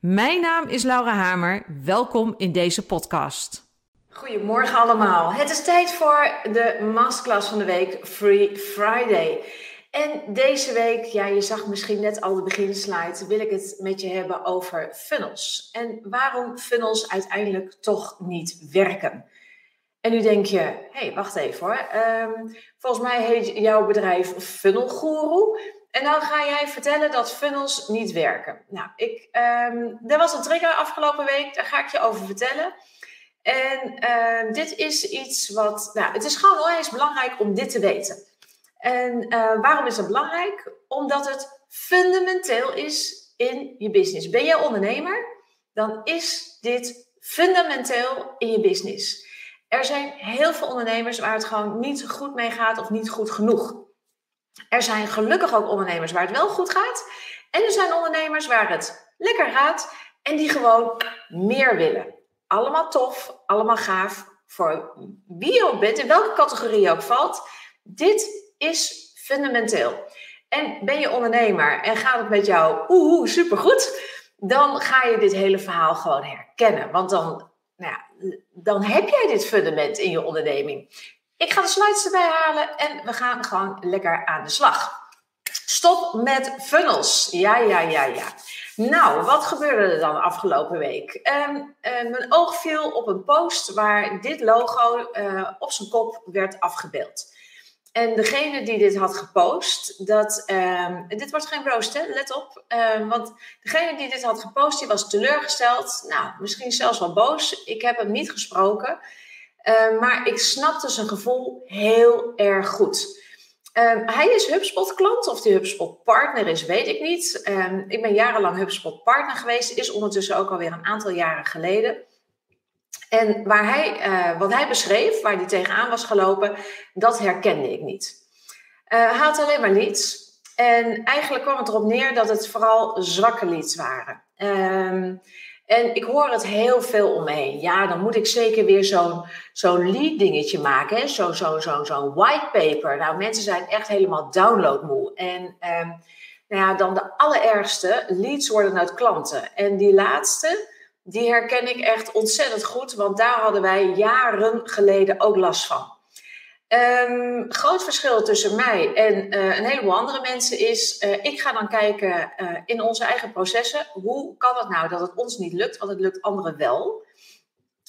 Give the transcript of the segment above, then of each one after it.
Mijn naam is Laura Hamer. Welkom in deze podcast. Goedemorgen allemaal. Het is tijd voor de masterclass van de week Free Friday. En deze week, ja, je zag misschien net al de beginslide, wil ik het met je hebben over funnels. En waarom funnels uiteindelijk toch niet werken. En nu denk je, hé, hey, wacht even hoor. Ehm, volgens mij heet jouw bedrijf Funnel Guru. En dan ga jij vertellen dat funnels niet werken. Nou, ik, um, er was een trigger afgelopen week, daar ga ik je over vertellen. En uh, dit is iets wat, nou, het is gewoon onwijs belangrijk om dit te weten. En uh, waarom is dat belangrijk? Omdat het fundamenteel is in je business. Ben jij ondernemer? Dan is dit fundamenteel in je business. Er zijn heel veel ondernemers waar het gewoon niet goed mee gaat of niet goed genoeg. Er zijn gelukkig ook ondernemers waar het wel goed gaat. En er zijn ondernemers waar het lekker gaat en die gewoon meer willen. Allemaal tof, allemaal gaaf. Voor wie je ook bent, in welke categorie je ook valt. Dit is fundamenteel. En ben je ondernemer en gaat het met jou oeh, supergoed, dan ga je dit hele verhaal gewoon herkennen. Want dan, nou ja, dan heb jij dit fundament in je onderneming. Ik ga de slides erbij halen en we gaan gewoon lekker aan de slag. Stop met funnels. Ja, ja, ja, ja. Nou, wat gebeurde er dan afgelopen week? Um, mijn oog viel op een post waar dit logo uh, op zijn kop werd afgebeeld. En degene die dit had gepost, dat, um, dit wordt geen roast, hè? let op. Um, want degene die dit had gepost, die was teleurgesteld. Nou, misschien zelfs wel boos. Ik heb hem niet gesproken. Uh, maar ik snapte zijn gevoel heel erg goed. Um, hij is HubSpot klant, of die HubSpot partner is, weet ik niet. Um, ik ben jarenlang HubSpot partner geweest, is ondertussen ook alweer een aantal jaren geleden. En waar hij, uh, wat hij beschreef, waar hij tegenaan was gelopen, dat herkende ik niet. Uh, hij alleen maar leads. En eigenlijk kwam het erop neer dat het vooral zwakke leads waren. Um, en ik hoor het heel veel omheen. Ja, dan moet ik zeker weer zo'n zo'n lead dingetje maken. Zo'n zo, zo, zo'n whitepaper. Nou, mensen zijn echt helemaal downloadmoe. En um, nou ja, dan de allerergste, leads worden uit klanten. En die laatste, die herken ik echt ontzettend goed. Want daar hadden wij jaren geleden ook last van. Um, groot verschil tussen mij en uh, een heleboel andere mensen is, uh, ik ga dan kijken uh, in onze eigen processen, hoe kan het nou dat het ons niet lukt, want het lukt anderen wel.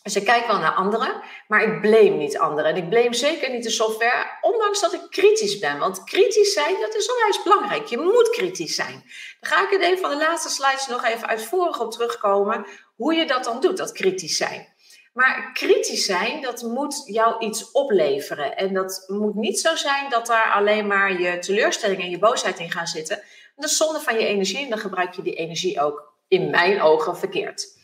Dus ik kijk wel naar anderen, maar ik blame niet anderen. En ik blame zeker niet de software, ondanks dat ik kritisch ben. Want kritisch zijn, dat is onwijs belangrijk. Je moet kritisch zijn. Dan ga ik in een van de laatste slides nog even uitvoerig op terugkomen, hoe je dat dan doet, dat kritisch zijn. Maar kritisch zijn, dat moet jou iets opleveren. En dat moet niet zo zijn dat daar alleen maar je teleurstelling en je boosheid in gaan zitten. Dat is zonde van je energie en dan gebruik je die energie ook in mijn ogen verkeerd.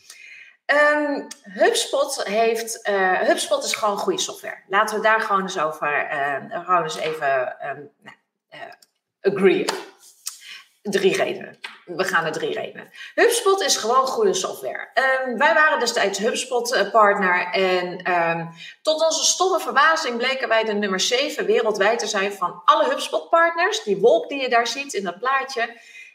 Um, HubSpot heeft, uh, HubSpot is gewoon goede software. Laten we daar gewoon eens over, uh, gewoon eens even um, uh, drie redenen. We gaan naar drie redenen. HubSpot is gewoon goede software. Um, wij waren destijds HubSpot-partner en um, tot onze stomme verbazing bleken wij de nummer 7 wereldwijd te zijn van alle HubSpot-partners. Die wolk die je daar ziet in dat plaatje,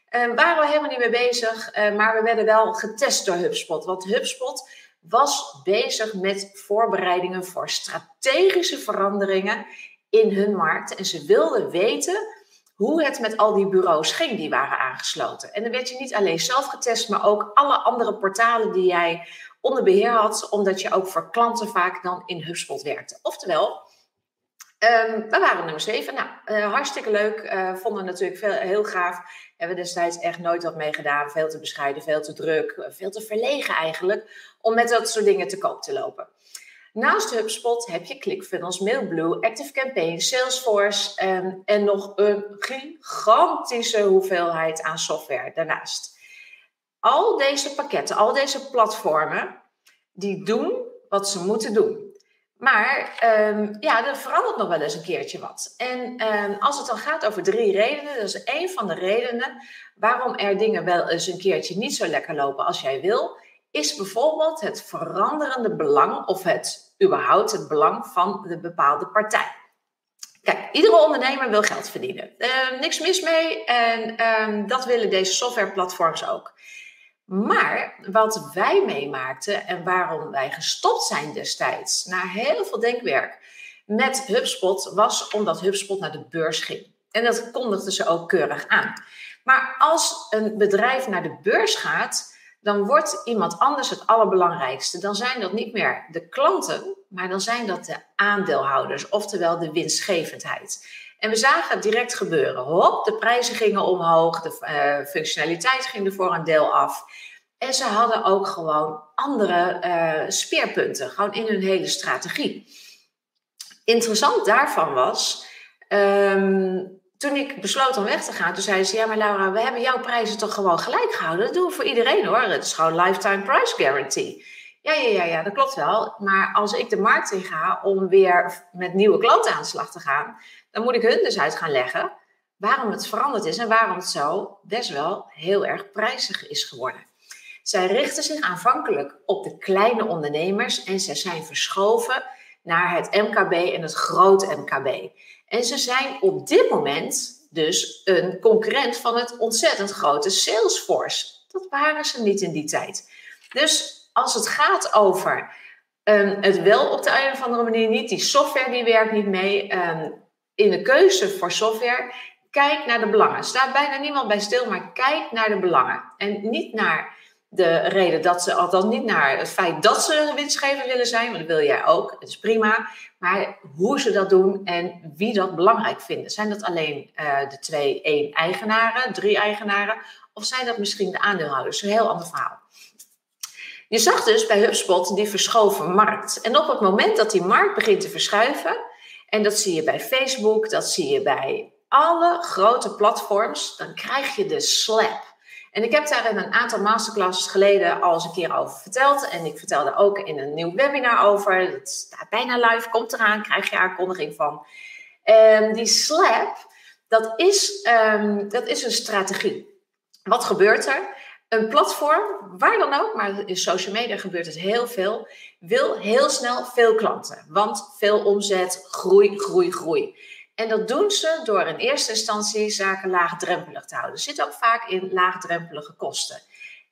um, waren we helemaal niet mee bezig, uh, maar we werden wel getest door HubSpot. Want HubSpot was bezig met voorbereidingen voor strategische veranderingen in hun markt en ze wilden weten hoe het met al die bureaus ging die waren aangesloten. En dan werd je niet alleen zelf getest, maar ook alle andere portalen die jij onder beheer had, omdat je ook voor klanten vaak dan in HubSpot werkte. Oftewel, um, we waren nummer 7. Nou, uh, hartstikke leuk. Uh, vonden natuurlijk veel, heel gaaf. Hebben destijds echt nooit wat mee gedaan. Veel te bescheiden, veel te druk, veel te verlegen eigenlijk. Om met dat soort dingen te koop te lopen. Naast HubSpot heb je ClickFunnels, Mailblue, ActiveCampaign, Salesforce um, en nog een gigantische hoeveelheid aan software daarnaast. Al deze pakketten, al deze platformen, die doen wat ze moeten doen. Maar um, ja, er verandert nog wel eens een keertje wat. En um, als het dan gaat over drie redenen, dat is één van de redenen waarom er dingen wel eens een keertje niet zo lekker lopen als jij wil, is bijvoorbeeld het veranderende belang of het überhaupt het belang van de bepaalde partij. Kijk, iedere ondernemer wil geld verdienen. Uh, niks mis mee en um, dat willen deze softwareplatforms ook. Maar wat wij meemaakten en waarom wij gestopt zijn destijds, na heel veel denkwerk met HubSpot, was omdat HubSpot naar de beurs ging. En dat kondigden ze ook keurig aan. Maar als een bedrijf naar de beurs gaat, dan wordt iemand anders het allerbelangrijkste. Dan zijn dat niet meer de klanten, maar dan zijn dat de aandeelhouders, oftewel de winstgevendheid. En we zagen het direct gebeuren. Hop, de prijzen gingen omhoog, de uh, functionaliteit ging er voor een deel af. En ze hadden ook gewoon andere uh, speerpunten, gewoon in hun hele strategie. Interessant daarvan was, um, toen ik besloot om weg te gaan, toen zei ze: Ja, maar Laura, we hebben jouw prijzen toch gewoon gelijk gehouden? Dat doen we voor iedereen hoor. Het is gewoon lifetime price guarantee. Ja, ja, ja, ja, dat klopt wel. Maar als ik de markt in ga om weer met nieuwe klanten aan de slag te gaan, dan moet ik hun dus uit gaan leggen waarom het veranderd is en waarom het zo best wel heel erg prijzig is geworden. Zij richten zich aanvankelijk op de kleine ondernemers en ze zijn verschoven naar het MKB en het grote MKB. En ze zijn op dit moment dus een concurrent van het ontzettend grote Salesforce. Dat waren ze niet in die tijd. Dus als het gaat over um, het wel op de een of andere manier niet, die software die werkt niet mee, um, in de keuze voor software, kijk naar de belangen. Staat bijna niemand bij stil, maar kijk naar de belangen. En niet naar de reden dat ze, althans niet naar het feit dat ze winstgever willen zijn, want dat wil jij ook, dat is prima. Maar hoe ze dat doen en wie dat belangrijk vinden. Zijn dat alleen uh, de twee, één eigenaren, drie eigenaren, of zijn dat misschien de aandeelhouders? Een heel ander verhaal. Je zag dus bij HubSpot die verschoven markt. En op het moment dat die markt begint te verschuiven, en dat zie je bij Facebook, dat zie je bij alle grote platforms, dan krijg je de slap. En ik heb daar in een aantal masterclasses geleden al eens een keer over verteld. En ik vertelde ook in een nieuw webinar over. Het staat bijna live, komt eraan, krijg je aankondiging van. Um, die slap, dat is, um, dat is een strategie. Wat gebeurt er? Een platform, waar dan ook, maar in social media gebeurt het heel veel, wil heel snel veel klanten. Want veel omzet, groei, groei, groei. En dat doen ze door in eerste instantie zaken laagdrempelig te houden. Er zit ook vaak in laagdrempelige kosten.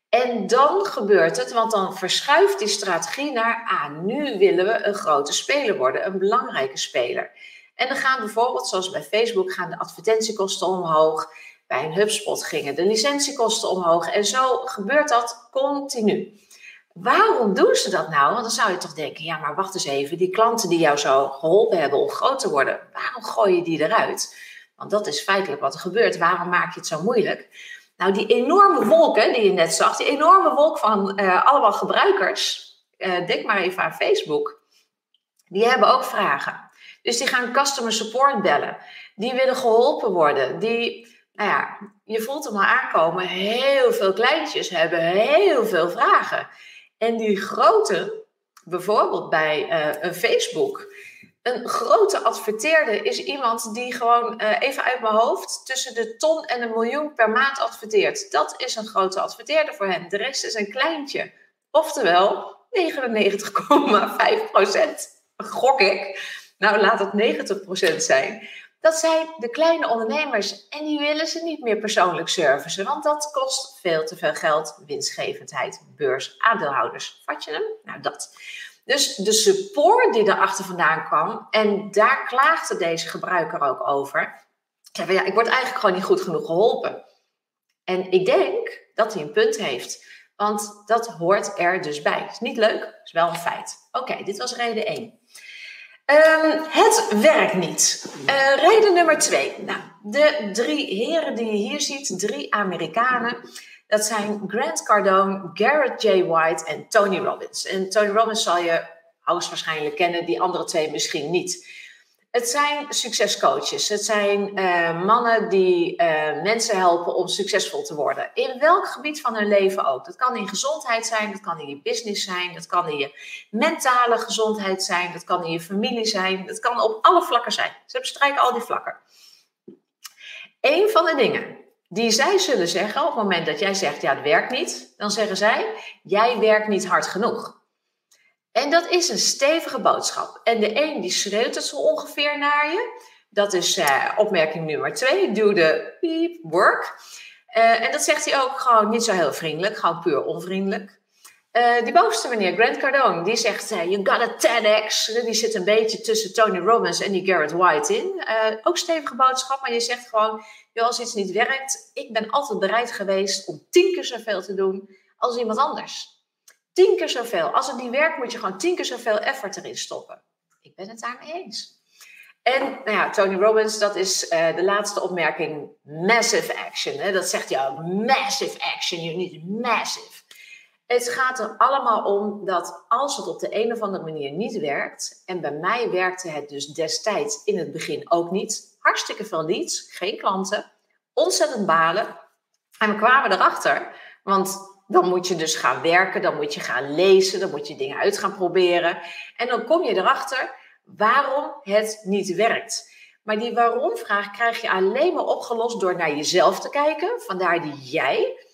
En dan gebeurt het, want dan verschuift die strategie naar, ah, nu willen we een grote speler worden, een belangrijke speler. En dan gaan bijvoorbeeld, zoals bij Facebook, gaan de advertentiekosten omhoog. Bij een HubSpot gingen de licentiekosten omhoog. En zo gebeurt dat continu. Waarom doen ze dat nou? Want dan zou je toch denken, ja, maar wacht eens even, die klanten die jou zo geholpen hebben om groot te worden, waarom gooi je die eruit? Want dat is feitelijk wat er gebeurt. Waarom maak je het zo moeilijk? Nou, die enorme wolken die je net zag, die enorme wolk van uh, allemaal gebruikers, uh, denk maar even aan Facebook, die hebben ook vragen. Dus die gaan customer support bellen. Die willen geholpen worden. Die, nou ja, je voelt hem al aankomen, heel veel kleintjes hebben heel veel vragen. En die grote, bijvoorbeeld bij uh, een Facebook, een grote adverteerder is iemand die gewoon uh, even uit mijn hoofd tussen de ton en een miljoen per maand adverteert. Dat is een grote adverteerder voor hen. De rest is een kleintje. Oftewel 99,5 procent. Gok ik. Nou, laat het 90 procent zijn. Dat zijn de kleine ondernemers en die willen ze niet meer persoonlijk servicen, want dat kost veel te veel geld, winstgevendheid, beurs, aandeelhouders. Vat je hem? Nou, dat. Dus de support die erachter vandaan kwam, en daar klaagde deze gebruiker ook over. Zei ja, ik word eigenlijk gewoon niet goed genoeg geholpen. En ik denk dat hij een punt heeft, want dat hoort er dus bij. Is niet leuk, is wel een feit. Oké, dit was reden 1. Um, het werkt niet. Uh, reden nummer twee. Nou, de drie heren die je hier ziet, drie Amerikanen. Dat zijn Grant Cardone, Garrett J. White en Tony Robbins. En Tony Robbins zal je hoogstwaarschijnlijk kennen, die andere twee misschien niet. Het zijn succescoaches. Het zijn uh, mannen die uh, mensen helpen om succesvol te worden. In welk gebied van hun leven ook. Dat kan in gezondheid zijn, dat kan in je business zijn, dat kan in je mentale gezondheid zijn, dat kan in je familie zijn, dat kan op alle vlakken zijn. Ze bestrijken al die vlakken. Een van de dingen die zij zullen zeggen op het moment dat jij zegt, ja, het werkt niet, dan zeggen zij, jij werkt niet hard genoeg. En dat is een stevige boodschap. En de een die schreeuwt het zo ongeveer naar je. Dat is uh, opmerking nummer twee. Doe de beep work. Uh, en dat zegt hij ook gewoon niet zo heel vriendelijk. Gewoon puur onvriendelijk. Uh, die bovenste meneer, Grant Cardone, die zegt... you got a 10x. Die zit een beetje tussen Tony Robbins en die Garrett White in. ook stevige boodschap, maar je zegt gewoon... Als iets niet werkt, ik ben altijd bereid geweest om tien keer zoveel te doen als iemand anders. Tien keer zoveel. Als het niet werkt, moet je gewoon tien keer zoveel effort erin stoppen. Ik ben het daarmee eens. En nou ja, Tony Robbins, dat is uh, de laatste opmerking. Massive action. Hè? Dat zegt ook. Massive action. You need massive. Het gaat er allemaal om dat als het op de een of andere manier niet werkt, en bij mij werkte het dus destijds in het begin ook niet, hartstikke veel leads, geen klanten, ontzettend balen. En we kwamen erachter, want dan moet je dus gaan werken, dan moet je gaan lezen, dan moet je dingen uit gaan proberen. En dan kom je erachter waarom het niet werkt. Maar die waarom-vraag krijg je alleen maar opgelost door naar jezelf te kijken, vandaar die jij.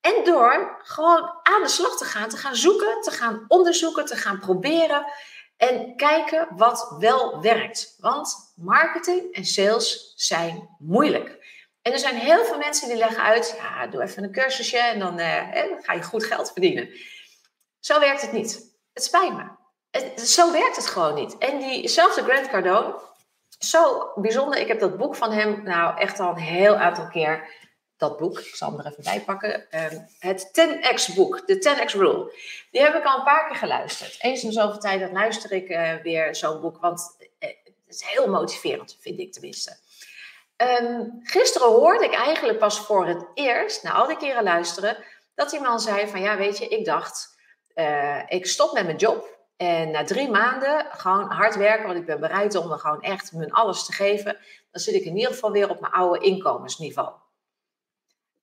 En door gewoon aan de slag te gaan, te gaan zoeken, te gaan onderzoeken, te gaan proberen. En kijken wat wel werkt. Want marketing en sales zijn moeilijk. En er zijn heel veel mensen die leggen uit, ja, doe even een cursusje en dan, eh, ga je goed geld verdienen. Zo werkt het niet. Het spijt me. Het, zo werkt het gewoon niet. En diezelfde Grant Cardone, zo bijzonder. Ik heb dat boek van hem nou echt al een heel aantal keer. Dat boek, ik zal hem er even bij pakken. Ehm, het 10x boek, de 10x rule. Die heb ik al een paar keer geluisterd. Eens in zoveel tijd dan luister ik uh, weer zo'n boek. Want uh, het is heel motiverend, vind ik tenminste. Um, gisteren hoorde ik eigenlijk pas voor het eerst, na al die keren luisteren, dat die man zei van ja, weet je, ik dacht, uh, ik stop met mijn job. En na drie maanden gewoon hard werken, want ik ben bereid om er gewoon echt mijn alles te geven. Dan zit ik in ieder geval weer op mijn oude inkomensniveau.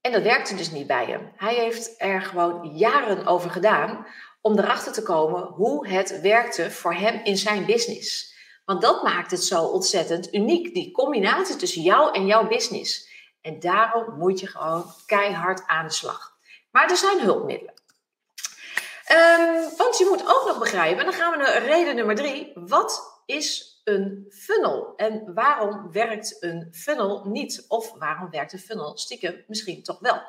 En dat werkte dus niet bij hem. Hij heeft er gewoon jaren over gedaan om erachter te komen hoe het werkte voor hem in zijn business. Want dat maakt het zo ontzettend uniek, die combinatie tussen jou en jouw business. En daarom moet je gewoon keihard aan de slag. Maar er zijn hulpmiddelen. Um, want je moet ook nog begrijpen, en dan gaan we naar reden nummer drie. Wat is een funnel? En waarom werkt een funnel niet? Of waarom werkt een funnel stiekem misschien toch wel?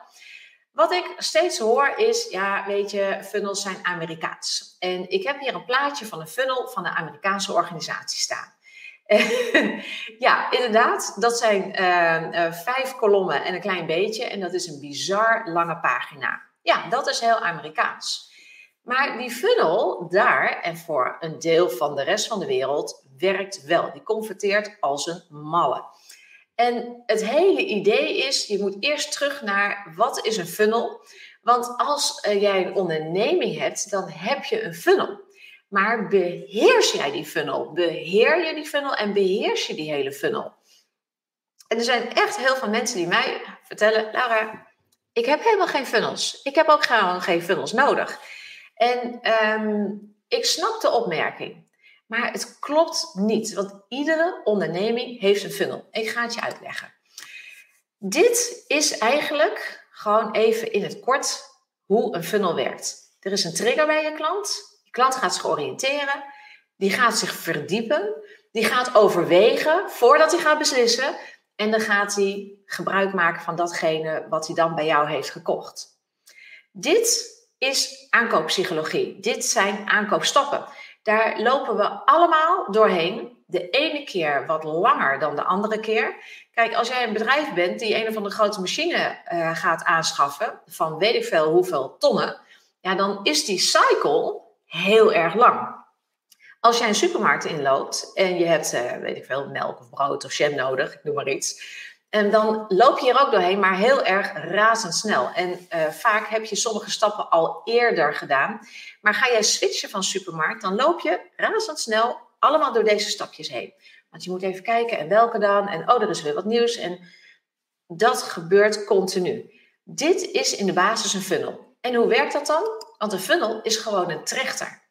Wat ik steeds hoor is, ja, weet je, funnels zijn Amerikaans. En ik heb hier een plaatje van een funnel van een Amerikaanse organisatie staan. ja, inderdaad, dat zijn uh, uh, vijf kolommen en een klein beetje. En dat is een bizar lange pagina. Ja, dat is heel Amerikaans. Maar die funnel daar en voor een deel van de rest van de wereld werkt wel. Die converteert als een malle. En het hele idee is, je moet eerst terug naar wat is een funnel. Want als uh, jij een onderneming hebt, dan heb je een funnel. Maar beheers jij die funnel? Beheer je die funnel en beheers je die hele funnel? En er zijn echt heel veel mensen die mij vertellen, Laura, ik heb helemaal geen funnels. Ik heb ook gewoon geen funnels nodig. En um, ik snap de opmerking. Maar het klopt niet, want iedere onderneming heeft een funnel. Ik ga het je uitleggen. Dit is eigenlijk gewoon even in het kort hoe een funnel werkt. Er is een trigger bij je klant. Je klant gaat zich oriënteren. Die gaat zich verdiepen. Die gaat overwegen voordat hij gaat beslissen. En dan gaat hij gebruik maken van datgene wat hij dan bij jou heeft gekocht. Dit is aankooppsychologie. Dit zijn aankoopstappen. Daar lopen we allemaal doorheen. De ene keer wat langer dan de andere keer. Kijk, als jij een bedrijf bent die een of andere grote machine uh, gaat aanschaffen, van weet ik veel hoeveel tonnen, ja, dan is die cycle heel erg lang. Als jij een supermarkt inloopt en je hebt, uh, weet ik veel, melk of brood of jam nodig, ik noem maar iets, en dan loop je er ook doorheen, maar heel erg razendsnel. En uh, vaak heb je sommige stappen al eerder gedaan. Maar ga jij switchen van supermarkt, dan loop je razendsnel allemaal door deze stapjes heen. Want je moet even kijken en welke dan. En oh, er is weer wat nieuws. En dat gebeurt continu. Dit is in de basis een funnel. En hoe werkt dat dan? Want een funnel is gewoon een trechter.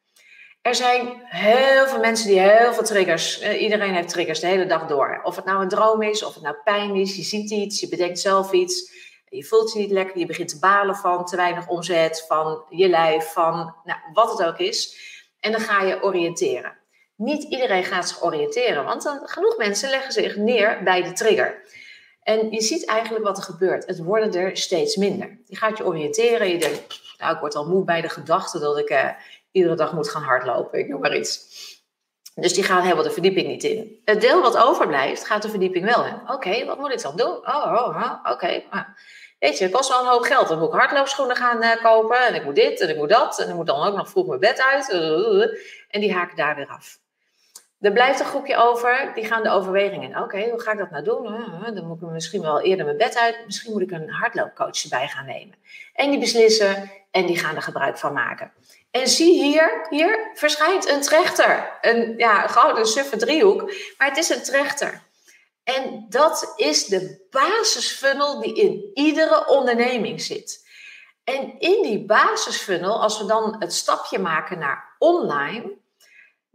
Er zijn heel veel mensen die heel veel triggers. Eh, iedereen heeft triggers de hele dag door. Of het nou een droom is, of het nou pijn is, je ziet iets, je bedenkt zelf iets. Je voelt je niet lekker, je begint te balen van te weinig omzet, van je lijf, van nou, wat het ook is. En dan ga je oriënteren. Niet iedereen gaat zich oriënteren, want dan, genoeg mensen leggen zich neer bij de trigger. En je ziet eigenlijk wat er gebeurt. Het worden er steeds minder. Je gaat je oriënteren. Je denkt, nou, ik word al moe bij de gedachte dat ik uh, iedere dag moet gaan hardlopen. Ik noem maar iets. Dus die gaan helemaal de verdieping niet in. Het deel wat overblijft, gaat de verdieping wel in. Oké, wat moet ik dan doen? Oh, oh, oh oké. Weet je, het kost wel een hoop geld. Dan moet ik hardloopschoenen gaan uh, kopen. En ik moet dit en ik moet dat. En ik moet dan ook nog vroeg mijn bed uit. En die haken daar weer af. Er blijft een groepje over, die gaan de overweging in. Oké, hoe ga ik dat nou doen? Dan moet ik misschien wel eerder mijn bed uit. Misschien moet ik een hardloopcoach erbij gaan nemen. En die beslissen en die gaan er gebruik van maken. En zie hier, hier verschijnt een trechter. Een ja, gouden suffe driehoek, maar het is een trechter. En dat is de basisfunnel die in iedere onderneming zit. En in die basisfunnel, als we dan het stapje maken naar online,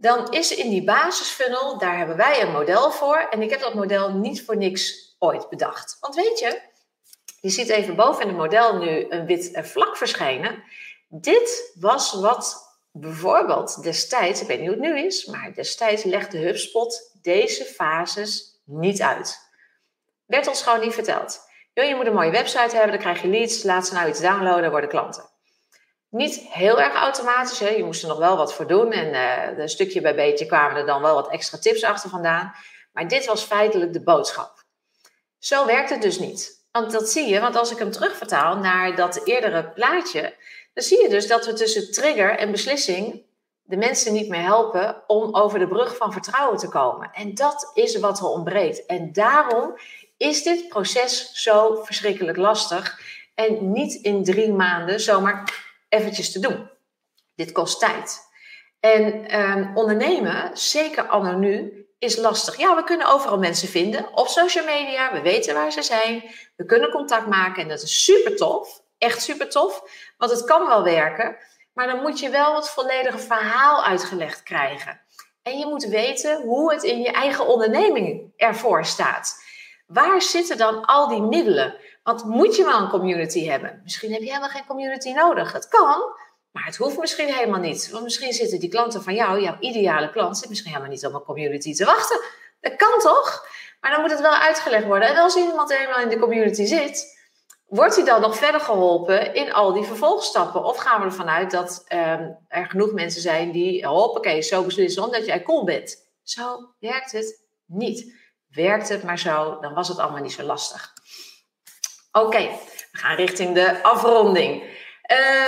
dan is in die basisfunnel, daar hebben wij een model voor. En ik heb dat model niet voor niks ooit bedacht. Want weet je, je ziet even boven in het model nu een wit vlak verschijnen. Dit was wat bijvoorbeeld destijds, ik weet niet hoe het nu is, maar destijds legde HubSpot deze fases niet uit. Werd ons gewoon niet verteld. je moet een mooie website hebben, dan krijg je leads, laat ze nou iets downloaden, worden klanten. Niet heel erg automatisch, hè? je moest er nog wel wat voor doen en een stukje bij beetje kwamen er dan wel wat extra tips achter vandaan. Maar dit was feitelijk de boodschap. Zo werkt het dus niet. Want dat zie je, want als ik hem terugvertaal naar dat eerdere plaatje, dan zie je dus dat we tussen trigger en beslissing de mensen niet meer helpen om over de brug van vertrouwen te komen. En dat is wat er ontbreekt. En daarom is dit proces zo verschrikkelijk lastig en niet in drie maanden zomaar eventjes te doen. Dit kost tijd. En um, ondernemen, zeker anno nu, is lastig. Ja, we kunnen overal mensen vinden op social media. We weten waar ze zijn. We kunnen contact maken en dat is super tof. Echt super tof, want het kan wel werken. Maar dan moet je wel het volledige verhaal uitgelegd krijgen. En je moet weten hoe het in je eigen onderneming ervoor staat. Waar zitten dan al die middelen? Want moet je wel een community hebben? Misschien heb je helemaal geen community nodig. Het kan, maar het hoeft misschien helemaal niet. Want misschien zitten die klanten van jou, jouw ideale klant, misschien helemaal niet op een community te wachten. Dat kan toch? Maar dan moet het wel uitgelegd worden. En als iemand helemaal in de community zit, wordt hij dan nog verder geholpen in al die vervolgstappen? Of gaan we ervan uit dat ehm, er genoeg mensen zijn die, hoppakee, zo beslissen omdat jij cool bent? Zo werkt het niet. Werkt het maar zo, dan was het allemaal niet zo lastig. Oké, we gaan richting de afronding.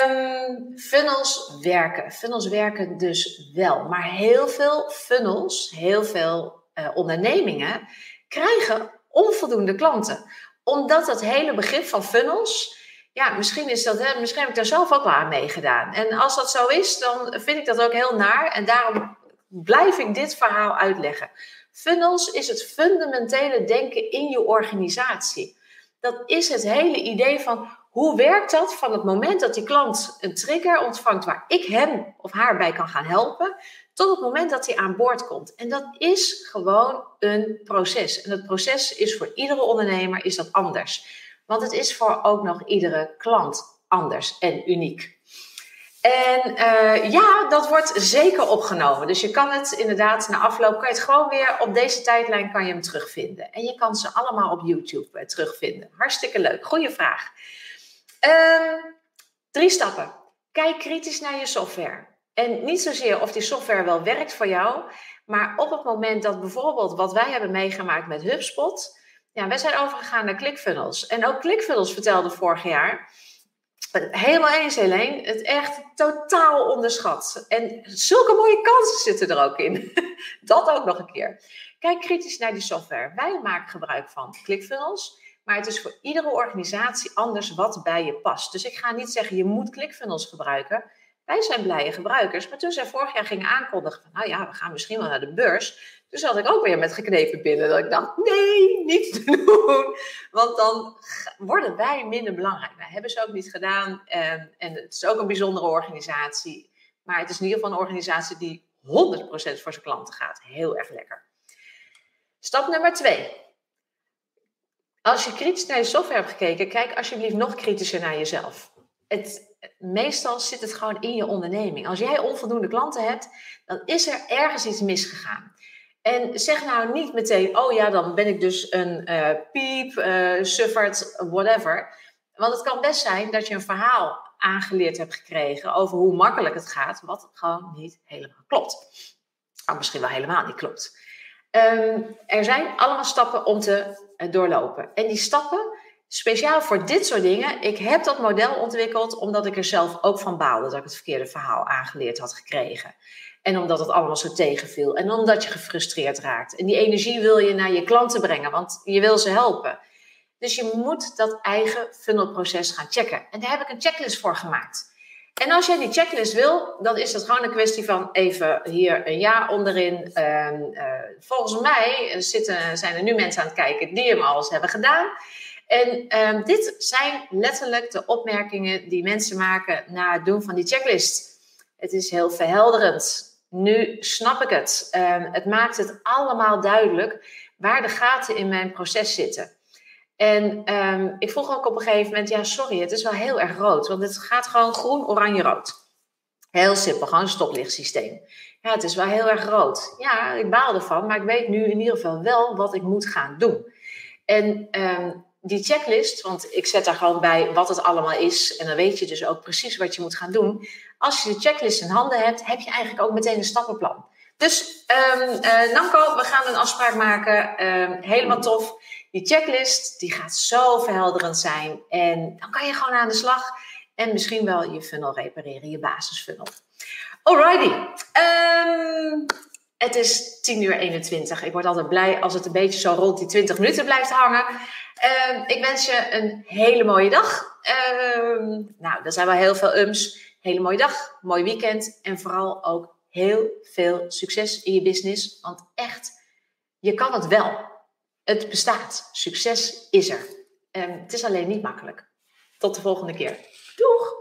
Um, funnels werken. Funnels werken dus wel. Maar heel veel funnels, heel veel uh, ondernemingen krijgen onvoldoende klanten. Omdat het hele begrip van funnels, ja, misschien, is dat, misschien heb ik daar zelf ook wel aan meegedaan. En als dat zo is, dan vind ik dat ook heel naar. En daarom blijf ik dit verhaal uitleggen. Funnels is het fundamentele denken in je organisatie. Dat is het hele idee van hoe werkt dat van het moment dat die klant een trigger ontvangt waar ik hem of haar bij kan gaan helpen, tot het moment dat hij aan boord komt. En dat is gewoon een proces. En het proces is voor iedere ondernemer is dat anders. Want het is voor ook nog iedere klant anders en uniek. En uh, ja, dat wordt zeker opgenomen. Dus je kan het inderdaad na afloop, kan je het gewoon weer op deze tijdlijn kan je hem terugvinden. En je kan ze allemaal op YouTube uh, terugvinden. Hartstikke leuk. Goeie vraag. Uh, drie stappen. Kijk kritisch naar je software. En niet zozeer of die software wel werkt voor jou, maar op het moment dat bijvoorbeeld wat wij hebben meegemaakt met HubSpot, ja, wij zijn overgegaan naar ClickFunnels. En ook ClickFunnels vertelde vorig jaar Helemaal eens, Helene. Het echt totaal onderschat. En zulke mooie kansen zitten er ook in. Dat ook nog een keer. Kijk kritisch naar die software. Wij maken gebruik van ClickFunnels. Maar het is voor iedere organisatie anders wat bij je past. Dus ik ga niet zeggen je moet ClickFunnels gebruiken. Wij zijn blije gebruikers. Maar toen zij vorig jaar gingen aankondigen van, nou ja, we gaan misschien wel naar de beurs. Toen zat ik ook weer met geknepen binnen. Dat ik dacht, nee, niet doen. Want dan worden wij minder belangrijk. Wij hebben ze ook niet gedaan. En, en het is ook een bijzondere organisatie. Maar het is in ieder geval een organisatie die 100% voor zijn klanten gaat. Heel erg lekker. Stap nummer twee. Als je kritisch naar je software hebt gekeken, kijk alsjeblieft nog kritischer naar jezelf. Het, meestal zit het gewoon in je onderneming. Als jij onvoldoende klanten hebt, dan is er ergens iets misgegaan. En zeg nou niet meteen, oh ja, dan ben ik dus een uh, piep, uh, suffert, whatever. Want het kan best zijn dat je een verhaal aangeleerd hebt gekregen over hoe makkelijk het gaat, wat gewoon niet helemaal klopt. Of misschien wel helemaal niet klopt. Um, er zijn allemaal stappen om te uh, doorlopen. En die stappen, speciaal voor dit soort dingen, ik heb dat model ontwikkeld omdat ik er zelf ook van baalde dat ik het verkeerde verhaal aangeleerd had gekregen. En omdat het allemaal zo tegenviel. En omdat je gefrustreerd raakt. En die energie wil je naar je klanten brengen, want je wil ze helpen. Dus je moet dat eigen funnelproces gaan checken. En daar heb ik een checklist voor gemaakt. En als jij die checklist wil, dan is dat gewoon een kwestie van even hier een ja onderin. Uh, volgens mij zitten, zijn er nu mensen aan het kijken die hem al eens hebben gedaan. En uh, dit zijn letterlijk de opmerkingen die mensen maken na het doen van die checklist. Het is heel verhelderend. Nu snap ik het. Ehm, het maakt het allemaal duidelijk waar de gaten in mijn proces zitten. En um, ik vroeg ook op een gegeven moment, ja sorry, het is wel heel erg rood. Want het gaat gewoon groen, oranje, rood. Heel simpel, gewoon een stoplichtsysteem. Ja, het is wel heel erg rood. Ja, ik baal ervan, maar ik weet nu in ieder geval wel wat ik moet gaan doen. En die checklist, want ik zet daar gewoon bij wat het allemaal is. En dan weet je dus ook precies wat je moet gaan doen. Als je de checklist in handen hebt, heb je eigenlijk ook meteen een stappenplan. Dus um, uh, Namco, we gaan een afspraak maken. Um, helemaal tof. Die checklist, die gaat zo verhelderend zijn. En dan kan je gewoon aan de slag. En misschien wel je funnel repareren, je basisfunnel. Alrighty. Um, het is 10 uur 21. Ik word altijd blij als het een beetje zo rond die 20 minuten blijft hangen. Ik wens je een hele mooie dag. nou, er zijn wel heel veel ums. Hele mooie dag, mooi weekend. En vooral ook heel veel succes in je business. Want echt, je kan het wel. Het bestaat. Succes is er. Um, het is alleen niet makkelijk. Tot de volgende keer. Doeg!